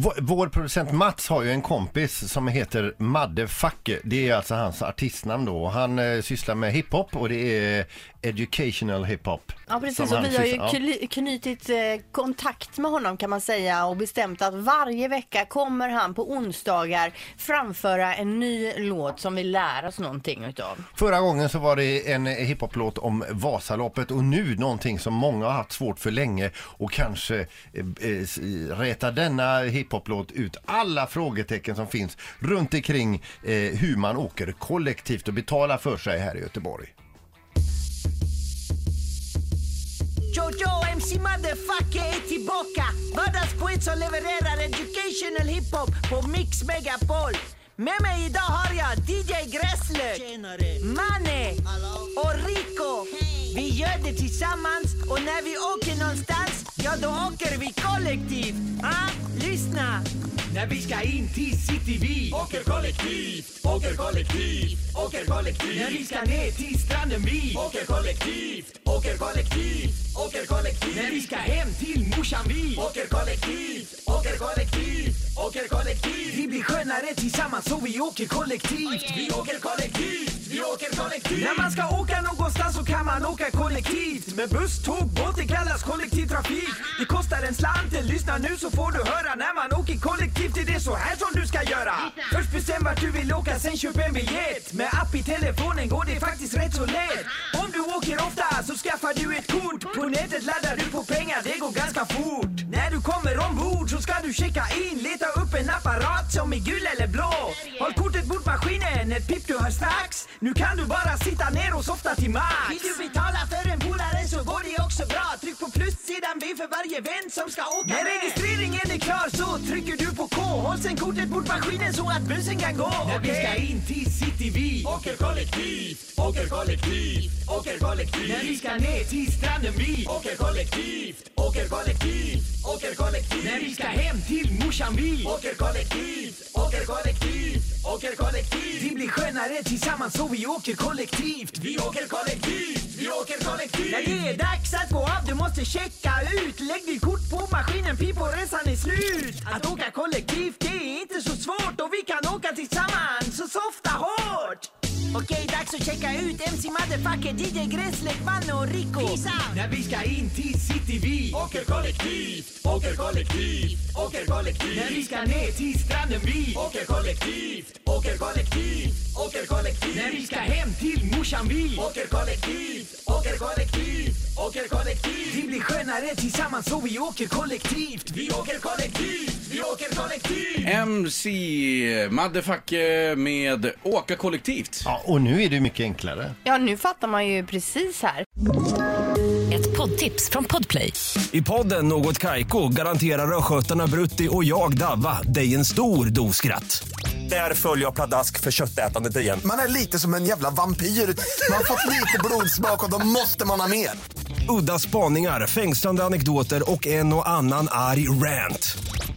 Vår, vår producent Mats har ju en kompis som heter Madde Facke. Det är alltså hans artistnamn då. Han eh, sysslar med hiphop och det är educational hiphop. Ja precis, och vi har ju ja. knutit eh, kontakt med honom kan man säga och bestämt att varje vecka kommer han på onsdagar framföra en ny låt som vi lär oss någonting utav. Förra gången så var det en hiphoplåt om Vasaloppet och nu någonting som många har haft svårt för länge och kanske eh, eh, s- räta denna hiphoplåt ut alla frågetecken som finns runt omkring eh, hur man åker kollektivt och betalar för sig här i Göteborg. Jojo MC Motherfucker är tillbaka. Vardagspoet som levererar educational hiphop på Mix Megapol. Med mig idag har jag DJ Gräslök, Manne och Rico. Vi gör det tillsammans och när vi åker någonstans, ja då åker vi kollektivt ah, Lyssna! När vi ska in till city vi åker kollektivt, åker kollektivt, åker kollektivt. När vi ska ner till stranden vi åker kollektivt, åker kollektivt, åker kollektivt. När vi ska hem till morsan vi åker kollektivt, åker kollektivt, åker kollektivt. Vi blir skönare tillsammans så vi åker kollektivt. Vi åker kollektivt, vi åker kollektivt. När man ska åka någonstans så kan man åka kollektivt. Med buss, tåg, båt, det kallas kollektivtrafik. Det kostar en slant, lyssna nu så får du höra. När man åker kollektivt är det så här som du ska göra. Först bestäm vart du vill åka, sen köp en biljett. Med app i telefonen går det faktiskt rätt så lätt. Om du åker ofta så skaffar du ett kort. På nätet laddar du på pengar, det går ganska fort. När du kommer ombord så ska du checka in. Leta upp en apparat som är gul eller blå. Håll kortet mot maskinen, ett pip du hör strax. Nu kan du bara sitta ner och softa till max. Vill du betala för en polare så går det också bra Tryck på plussidan V för varje vän som ska åka När med registreringen är klar så trycker du på K. Håll sen kortet mot maskinen så att bussen kan gå. När vi ska in till city vi åker kollektivt, åker kollektivt, åker kollektivt. När vi ska ner till stranden vi åker kollektivt, åker kollektivt, åker kollektivt. När vi ska hem till morsan vi åker kollektivt. Vi blir skönare tillsammans så vi åker kollektivt. Vi åker kollektivt, vi åker kollektivt. När det är dags att gå av, du måste checka ut Lägg ditt kort på maskinen, pip och resan är slut Att åka kollektivt, Okej, dags att checka ut MC Motherfucker, DJ Gräslek, Manne och Rico Peace out! När vi ska in till city vi åker kollektivt, åker kollektivt, åker kollektivt. När vi ska ner till stranden vi åker kollektivt, åker kollektivt, åker kollektivt. När vi ska hem till morsan vi åker kollektivt, åker kollektivt, åker kollektivt. Vi blir skönare tillsammans så vi åker kollektivt. Vi åker kollektivt, vi åker kollektivt. MC Maddefacke med Åka kollektivt. Ja, och nu är det mycket enklare. Ja, nu fattar man ju precis här. Ett poddtips från Podplay. I podden Något Kaiko garanterar östgötarna Brutti och jag, Davva, dig en stor dos skratt. Där följer jag pladask för köttätandet igen. Man är lite som en jävla vampyr. Man har fått lite blodsmak och då måste man ha mer. Udda spaningar, fängslande anekdoter och en och annan arg rant.